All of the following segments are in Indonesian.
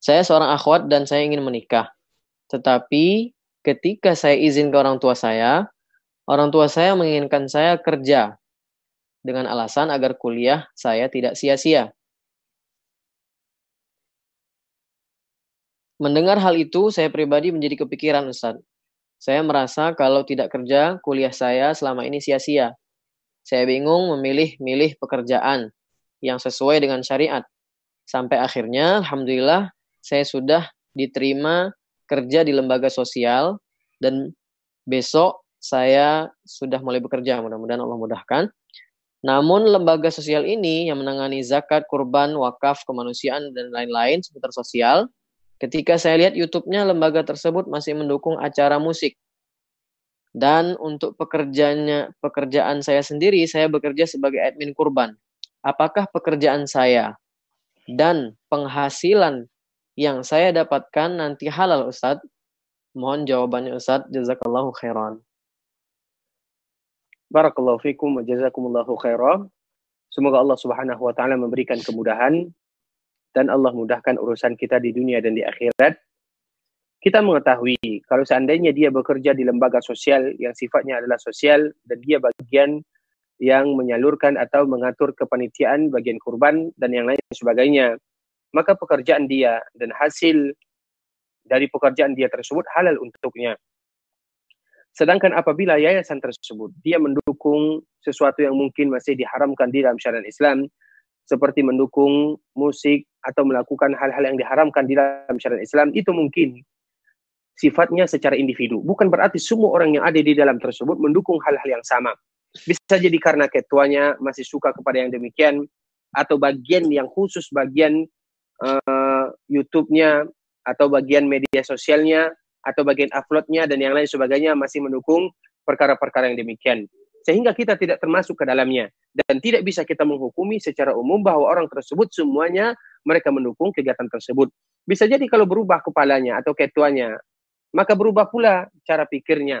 Saya seorang akhwat dan saya ingin menikah. Tetapi ketika saya izin ke orang tua saya, orang tua saya menginginkan saya kerja dengan alasan agar kuliah saya tidak sia-sia. Mendengar hal itu, saya pribadi menjadi kepikiran, Ustaz. Saya merasa kalau tidak kerja, kuliah saya selama ini sia-sia. Saya bingung memilih-milih pekerjaan yang sesuai dengan syariat. Sampai akhirnya, Alhamdulillah, saya sudah diterima kerja di lembaga sosial dan besok saya sudah mulai bekerja. Mudah-mudahan Allah mudahkan. Namun lembaga sosial ini yang menangani zakat, kurban, wakaf, kemanusiaan, dan lain-lain seputar sosial, Ketika saya lihat YouTube-nya, lembaga tersebut masih mendukung acara musik. Dan untuk pekerjaannya, pekerjaan saya sendiri, saya bekerja sebagai admin kurban. Apakah pekerjaan saya dan penghasilan yang saya dapatkan nanti halal, Ustadz? Mohon jawabannya, Ustadz. Jazakallahu khairan. Barakallahu fikum wa jazakumullahu khairan. Semoga Allah Subhanahu wa taala memberikan kemudahan dan Allah mudahkan urusan kita di dunia dan di akhirat. Kita mengetahui kalau seandainya dia bekerja di lembaga sosial yang sifatnya adalah sosial dan dia bagian yang menyalurkan atau mengatur kepanitiaan bagian kurban dan yang lain sebagainya, maka pekerjaan dia dan hasil dari pekerjaan dia tersebut halal untuknya. Sedangkan apabila yayasan tersebut dia mendukung sesuatu yang mungkin masih diharamkan di dalam syariat Islam, seperti mendukung musik atau melakukan hal-hal yang diharamkan di dalam syariat Islam itu mungkin sifatnya secara individu. Bukan berarti semua orang yang ada di dalam tersebut mendukung hal-hal yang sama. Bisa jadi karena ketuanya masih suka kepada yang demikian atau bagian yang khusus bagian uh, YouTube-nya atau bagian media sosialnya atau bagian uploadnya dan yang lain sebagainya masih mendukung perkara-perkara yang demikian sehingga kita tidak termasuk ke dalamnya dan tidak bisa kita menghukumi secara umum bahwa orang tersebut semuanya mereka mendukung kegiatan tersebut. Bisa jadi kalau berubah kepalanya atau ketuanya, maka berubah pula cara pikirnya.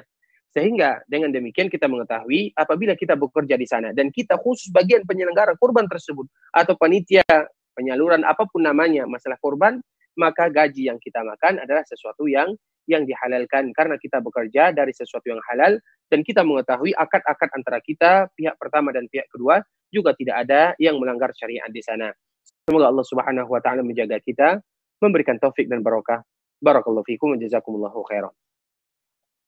Sehingga dengan demikian kita mengetahui apabila kita bekerja di sana dan kita khusus bagian penyelenggara kurban tersebut atau panitia penyaluran apa pun namanya masalah kurban, maka gaji yang kita makan adalah sesuatu yang yang dihalalkan karena kita bekerja dari sesuatu yang halal dan kita mengetahui akad-akad antara kita pihak pertama dan pihak kedua juga tidak ada yang melanggar syariat di sana. Semoga Allah Subhanahu wa taala menjaga kita, memberikan taufik dan barokah. Barakallahu fikum wa jazakumullahu khairan.